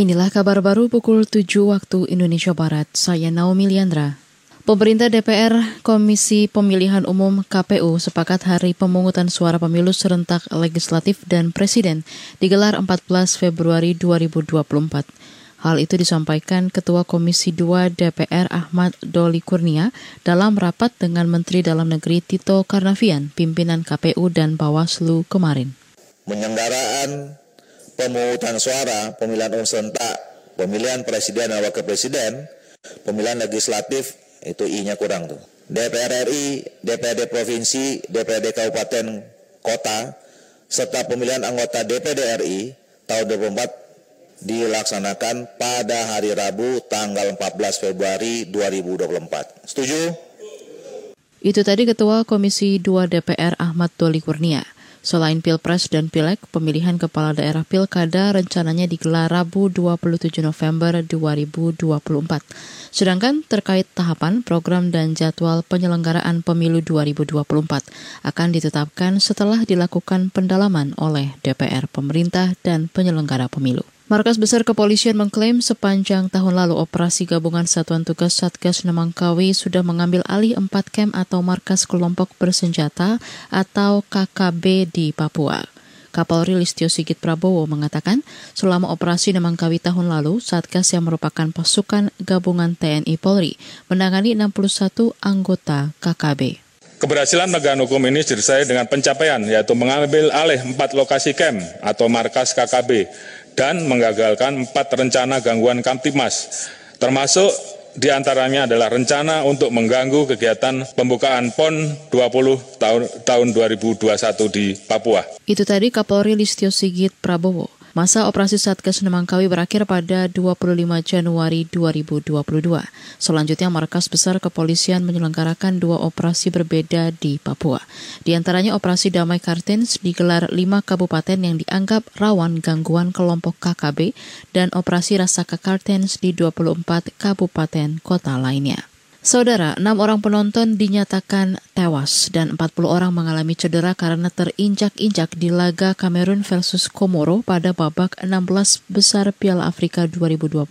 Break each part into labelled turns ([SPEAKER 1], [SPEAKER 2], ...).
[SPEAKER 1] Inilah kabar baru pukul 7 waktu Indonesia Barat. Saya Naomi Liandra. Pemerintah DPR, Komisi Pemilihan Umum KPU sepakat hari pemungutan suara pemilu serentak legislatif dan presiden digelar 14 Februari 2024. Hal itu disampaikan Ketua Komisi 2 DPR Ahmad Doli Kurnia dalam rapat dengan Menteri Dalam Negeri Tito Karnavian, pimpinan KPU dan Bawaslu kemarin.
[SPEAKER 2] Penyelenggaraan pemungutan suara pemilihan umum serentak, pemilihan presiden dan wakil presiden, pemilihan legislatif itu I-nya kurang tuh. DPR RI, DPRD provinsi, DPRD kabupaten kota, serta pemilihan anggota DPD RI tahun 2024 dilaksanakan pada hari Rabu tanggal 14 Februari 2024. Setuju?
[SPEAKER 1] Itu tadi Ketua Komisi 2 DPR Ahmad Doli Kurnia. Selain Pilpres dan Pileg, pemilihan kepala daerah Pilkada rencananya digelar Rabu 27 November 2024. Sedangkan terkait tahapan, program dan jadwal penyelenggaraan pemilu 2024 akan ditetapkan setelah dilakukan pendalaman oleh DPR, pemerintah, dan penyelenggara pemilu. Markas Besar Kepolisian mengklaim sepanjang tahun lalu operasi gabungan Satuan Tugas Satgas Nemangkawi sudah mengambil alih empat kem atau markas kelompok bersenjata atau KKB di Papua. Kapolri Listio Sigit Prabowo mengatakan, selama operasi Nemangkawi tahun lalu, Satgas yang merupakan pasukan gabungan TNI Polri menangani 61 anggota KKB.
[SPEAKER 3] Keberhasilan penegakan hukum ini disertai dengan pencapaian yaitu mengambil alih empat lokasi kem atau markas KKB dan menggagalkan empat rencana gangguan Kamtimas, termasuk di antaranya adalah rencana untuk mengganggu kegiatan pembukaan PON 20 tahun, tahun 2021 di Papua.
[SPEAKER 1] Itu tadi Kapolri Listio Sigit Prabowo. Masa operasi Satgas Nemangkawi berakhir pada 25 Januari 2022. Selanjutnya, Markas Besar Kepolisian menyelenggarakan dua operasi berbeda di Papua. Di antaranya operasi Damai Kartens digelar lima kabupaten yang dianggap rawan gangguan kelompok KKB dan operasi Rasaka Kartens di 24 kabupaten kota lainnya. Saudara, enam orang penonton dinyatakan tewas dan 40 orang mengalami cedera karena terinjak-injak di laga Kamerun versus Komoro pada babak 16 besar Piala Afrika 2021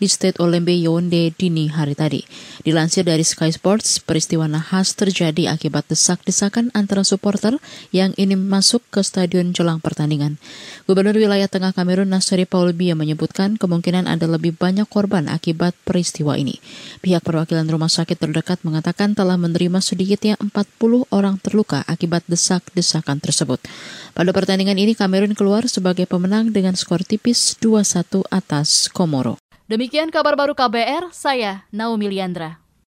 [SPEAKER 1] di Stade Olembe Yaounde dini hari tadi. Dilansir dari Sky Sports, peristiwa nahas terjadi akibat desak-desakan antara supporter yang ingin masuk ke stadion jelang pertandingan. Gubernur wilayah Tengah Kamerun Nasri Paul Biya menyebutkan kemungkinan ada lebih banyak korban akibat peristiwa ini. Pihak perwakilan perwakilan rumah sakit terdekat mengatakan telah menerima sedikitnya 40 orang terluka akibat desak-desakan tersebut. Pada pertandingan ini Kamerun keluar sebagai pemenang dengan skor tipis 2-1 atas Komoro. Demikian kabar baru KBR, saya Naomi Liandra.